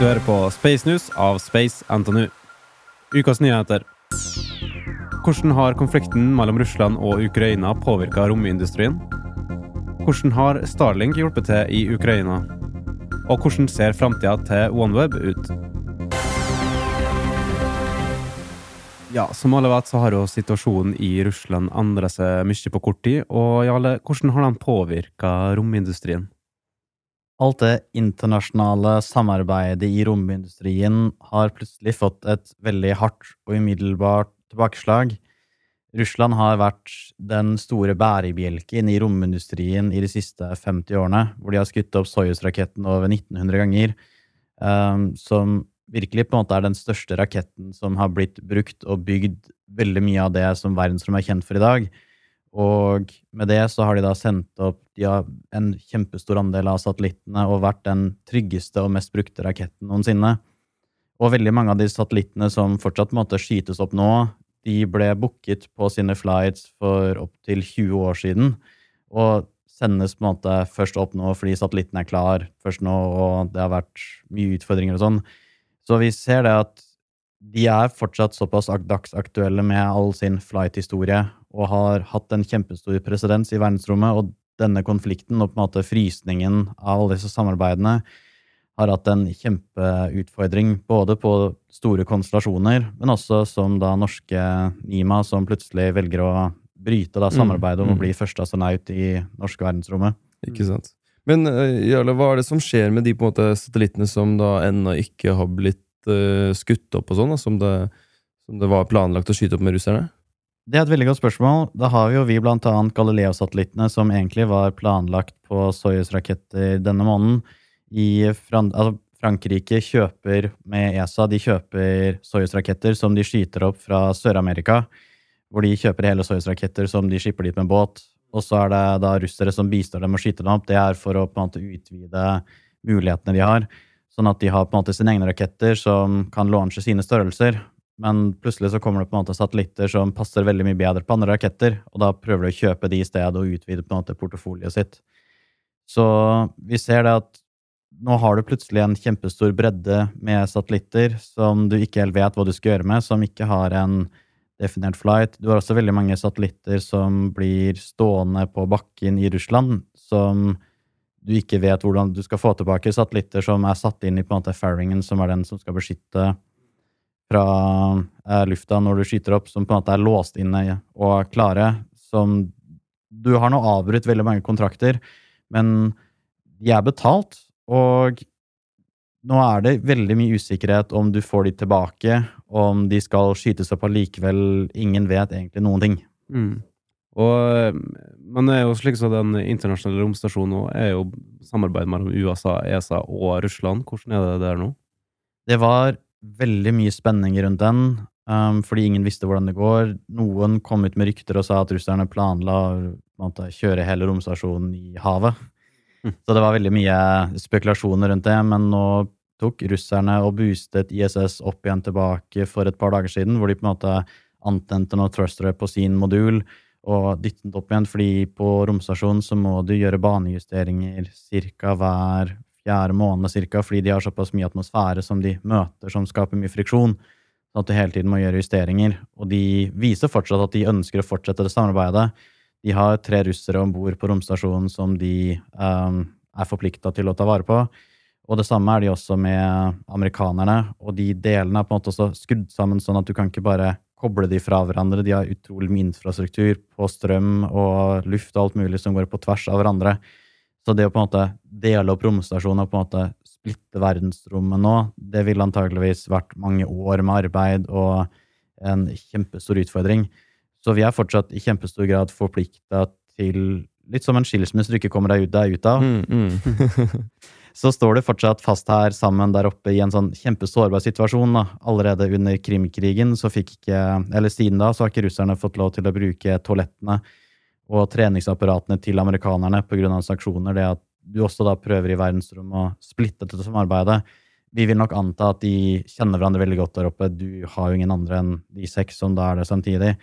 Du hører på Space News av Space NTNU. Ukas nyheter. Hvordan har konflikten mellom Russland og Ukraina påvirka romindustrien? Hvordan har Starlink hjulpet til i Ukraina? Og hvordan ser framtida til OneWeb ut? Ja, som alle vet, så har jo situasjonen i Russland endra seg mye på kort tid. Og Jarle, hvordan har den påvirka romindustrien? Alt det internasjonale samarbeidet i romindustrien har plutselig fått et veldig hardt og umiddelbart tilbakeslag. Russland har vært den store bærebjelken i romindustrien i de siste 50 årene, hvor de har skutt opp Soyuz-raketten over 1900 ganger, um, som virkelig på en måte er den største raketten som har blitt brukt og bygd veldig mye av det som verdensrommet er kjent for i dag. Og med det så har de da sendt opp har en kjempestor andel av satellittene og vært den tryggeste og mest brukte raketten noensinne. Og veldig mange av de satellittene som fortsatt måtte skytes opp nå, de ble booket på sine flights for opptil 20 år siden. Og sendes på en måte først opp nå fordi satellitten er klar først nå, og det har vært mye utfordringer og sånn. Så vi ser det at de er fortsatt såpass dagsaktuelle med all sin flight-historie og har hatt en kjempestor presedens i verdensrommet, og denne konflikten og på en måte frysningen av alle disse samarbeidene har hatt en kjempeutfordring både på store konstellasjoner, men også som da norske Nima, som plutselig velger å bryte da mm, samarbeidet om mm. å bli førsteastronaut i norske verdensrommet. Ikke sant. Men eh, Jarle, hva er det som skjer med de på en måte, satellittene som da ennå ikke har blitt uh, skutt opp og sånn, som, som, det var planlagt å skyte opp med russerne? Det er et veldig godt spørsmål. Da har jo vi blant annet Galileo-satellittene, som egentlig var planlagt på Soyuz-raketter denne måneden. I Fran altså Frankrike kjøper med ESA de kjøper Soyuz-raketter som de skyter opp fra Sør-Amerika. Hvor de kjøper hele Soyuz-raketter som de skipper dit med båt. Og så er det da russere som bistår dem å skyte dem opp. Det er for å på en måte utvide mulighetene de har. Sånn at de har på en måte sine egne raketter som kan launche sine størrelser. Men plutselig så kommer det på en måte satellitter som passer veldig mye bedre på andre raketter, og da prøver de å kjøpe de i stedet og utvide på en måte portefolioet sitt. Så vi ser det at nå har du plutselig en kjempestor bredde med satellitter som du ikke helt vet hva du skal gjøre med, som ikke har en definert flight. Du har også veldig mange satellitter som blir stående på bakken i Russland, som du ikke vet hvordan du skal få tilbake. Satellitter som er satt inn i på en måte fairingen, som er den som skal beskytte fra eh, lufta når du skyter opp, som på en måte er låst inne og klare. Som Du har nå avbrutt veldig mange kontrakter, men de er betalt, og nå er det veldig mye usikkerhet om du får de tilbake, om de skal skytes opp allikevel. Ingen vet egentlig noen ting. Mm. Og, men det er jo slik så den internasjonale romstasjonen er jo samarbeid mellom USA, ESA og Russland. Hvordan er det der nå? Det var veldig mye spenning rundt den, um, fordi ingen visste hvordan det går. Noen kom ut med rykter og sa at russerne planla å kjøre hele romstasjonen i havet. Mm. Så det var veldig mye spekulasjoner rundt det, men nå tok russerne og boostet ISS opp igjen tilbake for et par dager siden, hvor de på en måte antente noe thrustere på sin modul og dyttet den opp igjen, fordi på romstasjonen så må du gjøre banejusteringer ca. hver fjerde måned cirka, fordi de har såpass mye atmosfære som de møter, som skaper mye friksjon. Sånn at du hele tiden må gjøre justeringer. Og de viser fortsatt at de ønsker å fortsette det samarbeidet. De har tre russere om bord på romstasjonen som de um, er forplikta til å ta vare på. Og det samme er de også med amerikanerne. Og de delene er på en måte også skrudd sammen sånn at du kan ikke bare koble de fra hverandre. De har utrolig mye infrastruktur på strøm og luft og alt mulig som går på tvers av hverandre. Så det å på en måte dele opp romstasjonen og på en måte splitte verdensrommet nå, det ville antageligvis vært mange år med arbeid og en kjempestor utfordring. Så vi er fortsatt i kjempestor grad forplikta til Litt som en skilsmisse du ikke kommer deg ut, deg ut av. Mm, mm. så står du fortsatt fast her sammen der oppe i en sånn kjempesårbar situasjon. Da. Allerede under Krimkrigen så fikk ikke Eller siden da så har ikke russerne fått lov til å bruke toalettene og treningsapparatene til amerikanerne pga. sanksjoner, det at du også da prøver i verdensrommet å splitte dette samarbeidet. Vi vil nok anta at de kjenner hverandre veldig godt der oppe. Du har jo ingen andre enn de seks som da er der samtidig.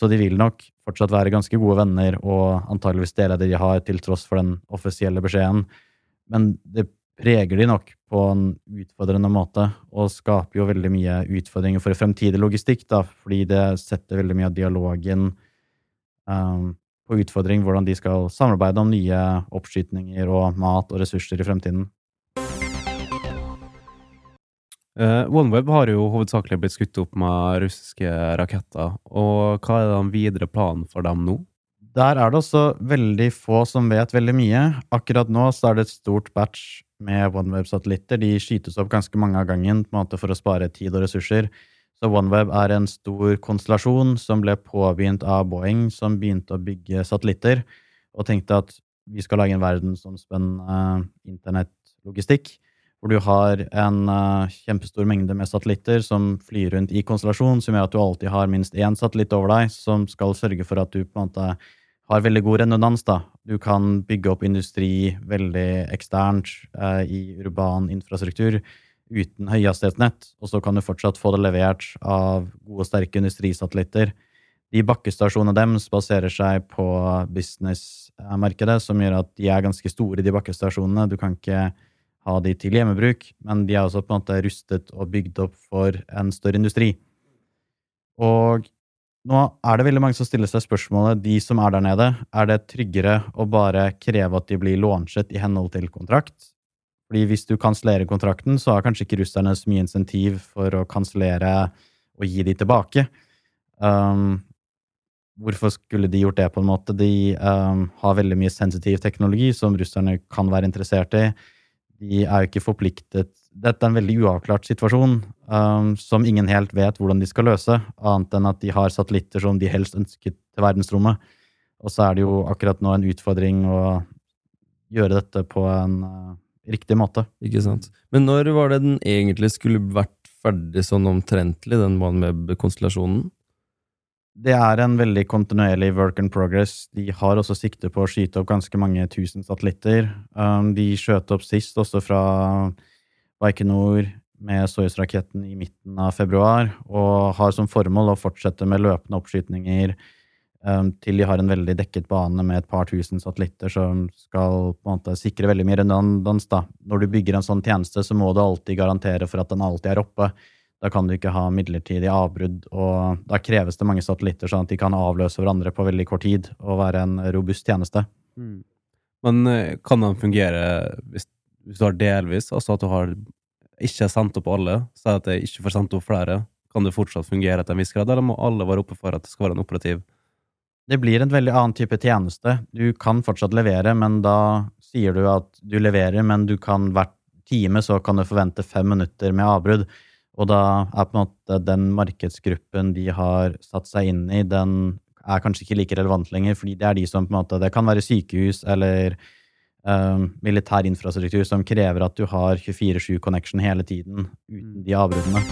Så de vil nok fortsatt være ganske gode venner og antageligvis dele det de har, til tross for den offisielle beskjeden. Men det preger de nok på en utfordrende måte, og skaper jo veldig mye utfordringer for fremtidig logistikk, da, fordi det setter veldig mye av dialogen um, på utfordring, hvordan de skal samarbeide om nye oppskytninger og mat og ressurser i fremtiden. Uh, OneWeb har jo hovedsakelig blitt skutt opp med russiske raketter, og hva er den videre planen for dem nå? Der er det også veldig få som vet veldig mye. Akkurat nå så er det et stort batch med OneWeb-satellitter. De skytes opp ganske mange av gangen på en måte for å spare tid og ressurser. Så OneWeb er en stor konstellasjon som ble påbegynt av Boeing, som begynte å bygge satellitter, og tenkte at vi skal lage en verdensomspennende internettlogistikk, hvor du har en uh, kjempestor mengde med satellitter som flyr rundt i konstellasjon, som gjør at du alltid har minst én satellitt over deg, som skal sørge for at du på en måte har veldig god redundans. da. Du kan bygge opp industri veldig eksternt eh, i urban infrastruktur uten høyhastighetsnett, og så kan du fortsatt få det levert av gode, og sterke industrisatellitter. De bakkestasjonene deres baserer seg på businessmarkedet, som gjør at de er ganske store, de bakkestasjonene. Du kan ikke ha de til hjemmebruk, men de er også på en måte rustet og bygd opp for en større industri. Og nå er det veldig mange som stiller seg spørsmålet, de som er der nede, er det tryggere å bare kreve at de blir launchet i henhold til kontrakt, fordi hvis du kansellerer kontrakten, så har kanskje ikke russerne så mye insentiv for å kansellere og gi de tilbake. Um, hvorfor skulle de gjort det, på en måte? De um, har veldig mye sensitiv teknologi som russerne kan være interessert i. De er jo ikke forpliktet Dette er en veldig uavklart situasjon um, som ingen helt vet hvordan de skal løse, annet enn at de har satellitter som de helst ønsket til verdensrommet. Og så er det jo akkurat nå en utfordring å gjøre dette på en uh, riktig måte. Ikke sant. Men når var det den egentlig skulle vært ferdig sånn omtrentlig, den OneWeb-konstellasjonen? Det er en veldig kontinuerlig work in progress. De har også sikte på å skyte opp ganske mange tusen satellitter. Um, de skjøt opp sist også fra Baikonur med Soyuz-raketten i midten av februar, og har som formål å fortsette med løpende oppskytninger Um, til de har en veldig dekket bane med et par tusen satellitter som skal på en måte sikre veldig mye redundans. da. Når du bygger en sånn tjeneste, så må du alltid garantere for at den alltid er oppe. Da kan du ikke ha midlertidig avbrudd, og da kreves det mange satellitter sånn at de kan avløse hverandre på veldig kort tid og være en robust tjeneste. Mm. Men eh, kan den fungere hvis, hvis, du har delvis, altså at du har ikke sendt opp alle, så at jeg ikke får sendt opp flere? Kan det fortsatt fungere etter en viss grad, eller må alle være oppe for at det skal være en operativ? Det blir en veldig annen type tjeneste. Du kan fortsatt levere, men da sier du at du leverer, men du kan hvert time så kan du forvente fem minutter med avbrudd. Og da er på en måte den markedsgruppen de har satt seg inn i, den er kanskje ikke like relevant lenger, fordi det er de som på en måte Det kan være sykehus eller um, militær infrastruktur som krever at du har 24-7 connection hele tiden uten de avbruddene.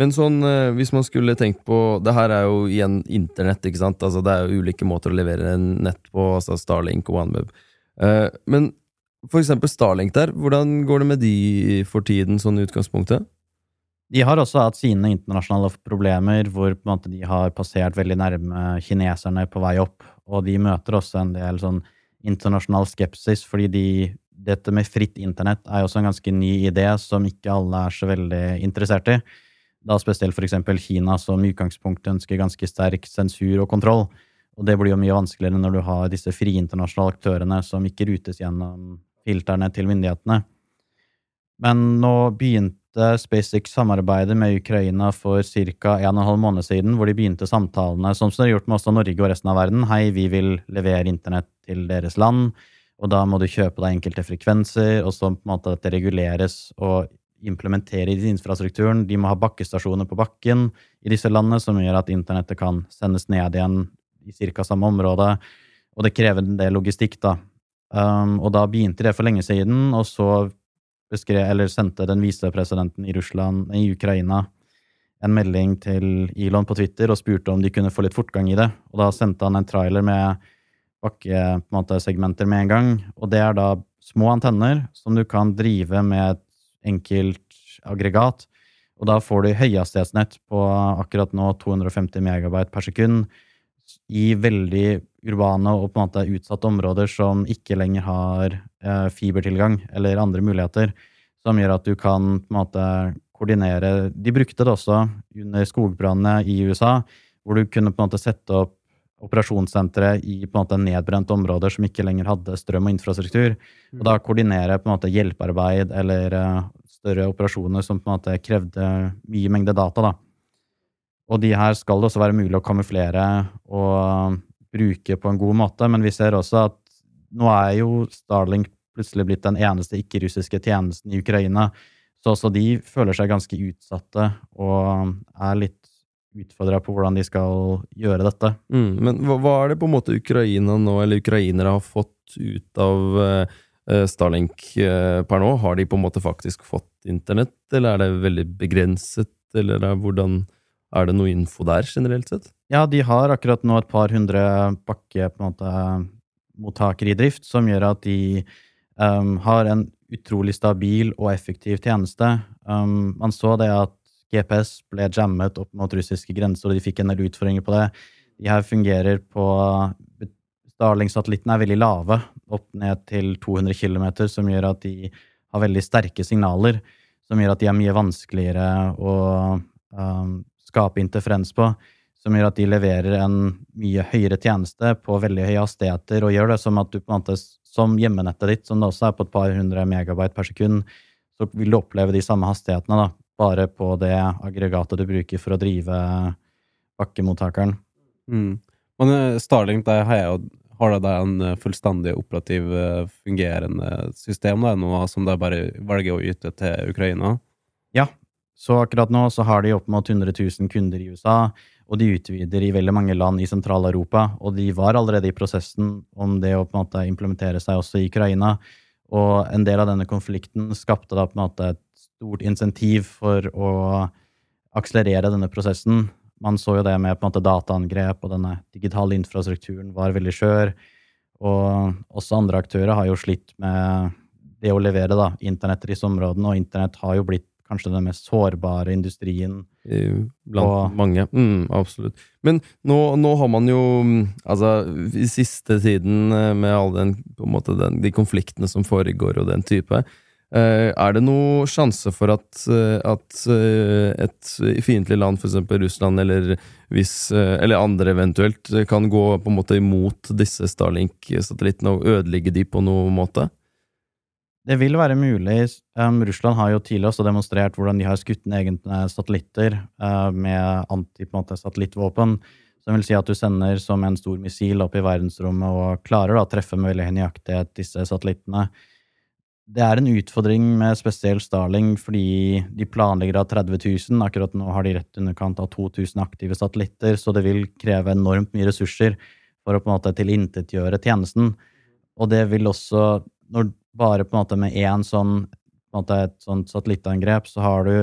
Men sånn, eh, hvis man skulle tenkt på Det her er jo igjen internett, ikke sant? Altså, det er jo ulike måter å levere nett på, altså Starlink og OneWeb. Uh, men for eksempel Starlink der, hvordan går det med de for tiden, sånn i utgangspunktet? De har også hatt sine internasjonale problemer, hvor måte de har passert veldig nærme kineserne på vei opp. Og de møter også en del sånn internasjonal skepsis, fordi de, dette med fritt internett er jo også en ganske ny idé som ikke alle er så veldig interessert i. Da spesielt f.eks. Kina, som i utgangspunktet ønsker ganske sterk sensur og kontroll. Og det blir jo mye vanskeligere når du har disse frie internasjonale aktørene som ikke rutes gjennom filterne til myndighetene. Men nå begynte SpaceX samarbeidet med Ukraina for ca. 1 12 måned siden, hvor de begynte samtalene, som de har gjort med også Norge og resten av verden. Hei, vi vil levere internett til deres land, og da må du kjøpe deg enkelte frekvenser, og så på en måte at det reguleres og implementere i infrastrukturen. De må ha bakkestasjoner på bakken i disse landene, som gjør at internettet kan sendes ned igjen i ca. samme område. Og det krever en del logistikk, da. Um, og da begynte det for lenge siden, og så beskrev, eller sendte den visepresidenten i Russland, i Ukraina en melding til Elon på Twitter og spurte om de kunne få litt fortgang i det. Og da sendte han en trailer med bakkesegmenter med en gang. Og det er da små antenner som du kan drive med et enkelt aggregat. Og da får du høyhastighetsnett på akkurat nå 250 megabyte per sekund i veldig urbane og på en måte utsatte områder som ikke lenger har eh, fibertilgang eller andre muligheter, som gjør at du kan på en måte koordinere De brukte det også under skogbrannene i USA, hvor du kunne på en måte sette opp operasjonssentre i på en måte nedbrente områder som ikke lenger hadde strøm og infrastruktur. Og da koordinere på en måte hjelpearbeid eller eh, større operasjoner som på en måte krevde mye mengde data. da. Og de her skal det også være mulig å kamuflere og bruke på en god måte, men vi ser også at nå er jo Starlink plutselig blitt den eneste ikke-russiske tjenesten i Ukraina, så også de føler seg ganske utsatte og er litt utfordra på hvordan de skal gjøre dette. Mm, men hva, hva, er det på en måte Ukraina nå, eller ukrainere har fått ut av uh, Starlink uh, per nå? Har de på en måte faktisk fått internett, eller er det veldig begrenset, eller er, hvordan er det noe info der, generelt sett? Ja, de har akkurat nå et par hundre pakkemottakere i drift, som gjør at de um, har en utrolig stabil og effektiv tjeneste. Um, man så det at GPS ble jammet opp mot russiske grenser, og de fikk en del utfordringer på det. De her fungerer på Starling-satellittene er veldig lave, opp ned til 200 km, som gjør at de har veldig sterke signaler, som gjør at de er mye vanskeligere å um, skape interferens på. Som gjør at de leverer en mye høyere tjeneste på veldig høye hastigheter, og gjør det som at du på en måte, som hjemmenettet ditt, som det også er på et par hundre megabyte per sekund, så vil du oppleve de samme hastighetene, da bare på det aggregatet du bruker for å drive bakkemottakeren. Mm. Men eh, Starlink der har, jeg, har det en eh, fullstendig operativ eh, fungerende system da, nå, som de bare velger å yte til Ukraina? Ja, så akkurat nå så har de opp mot 100 000 kunder i USA, og de utvider i veldig mange land i Sentral-Europa. Og de var allerede i prosessen om det å på en måte implementere seg også i Ukraina. Og en del av denne konflikten skapte da på en måte et stort insentiv for å akselerere denne prosessen. Man så jo det med på en måte dataangrep, og denne digitale infrastrukturen var veldig skjør. Og også andre aktører har jo slitt med det å levere da, internett i disse områdene, og internett har jo blitt kanskje den mest sårbare industrien. Blant og, mange. Mm, absolutt. Men nå, nå, har man jo Altså, i siste tiden eh, med alle den, på en måte den, de konfliktene som foregår og den type, Eh, er det noe sjanse for at, eh, at eh, et fiendtlig land, f.eks. Russland eller, hvis, eller andre eventuelt, kan gå på en måte imot disse Starlink-satellittene og ødelegge de på noen måte? Det vil være mulig. Um, Russland har jo tidligere også demonstrert hvordan de har skutt ned egne satellitter uh, med anti-satellittvåpen. Som vil si at du sender som en stor missil opp i verdensrommet og klarer da, å treffe med veldig nøyaktighet disse satellittene det er en utfordring med spesielt Starling fordi de planlegger av 30 000. Akkurat nå har de rett underkant av 2000 aktive satellitter, så det vil kreve enormt mye ressurser for å på en måte tilintetgjøre tjenesten. Og det vil også, når bare på en måte med én sånn, et sånt satellittangrep, så har du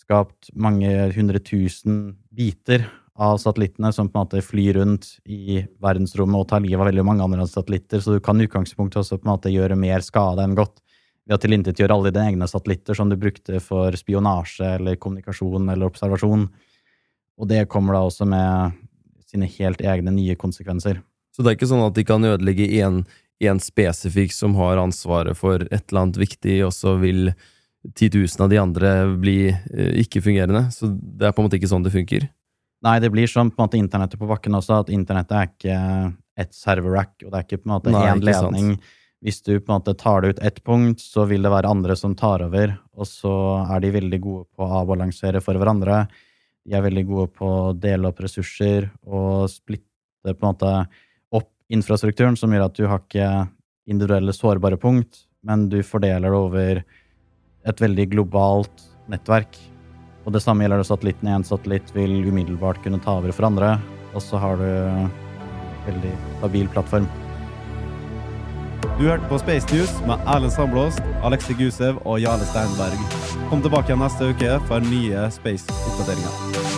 skapt mange hundre tusen biter av satellittene som på en måte flyr rundt i verdensrommet og tar livet av veldig mange andre satellitter, så du kan i utgangspunktet også på en måte gjøre mer skade enn godt ved å tilintetgjøre alle dine egne satellitter som du brukte for spionasje eller kommunikasjon eller observasjon. Og det kommer da også med sine helt egne nye konsekvenser. Så det er ikke sånn at de kan ødelegge én spesifikk som har ansvaret for et eller annet viktig, og så vil 10 000 av de andre bli eh, ikke-fungerende? Så det er på en måte ikke sånn det funker? Nei, det blir som på en måte internettet på bakken også, at internettet er ikke et server-rack, og det er ikke på en måte én ledning. Sant hvis du på en måte tar det ut ett punkt, så vil det være andre som tar over, og så er de veldig gode på å avbalansere for hverandre. De er veldig gode på å dele opp ressurser og splitte på en måte infrastrukturen, som gjør at du har ikke individuelle sårbare punkt, men du fordeler det over et veldig globalt nettverk. Og det samme gjelder satellitten. En satellitt vil umiddelbart kunne ta over for andre, og så har du en veldig stabil plattform. Du hørte på Space News med Erlend Sandblåst, Alexi Gusev og Jarle Steinberg. Kom tilbake neste uke for nye Space-oppdateringer.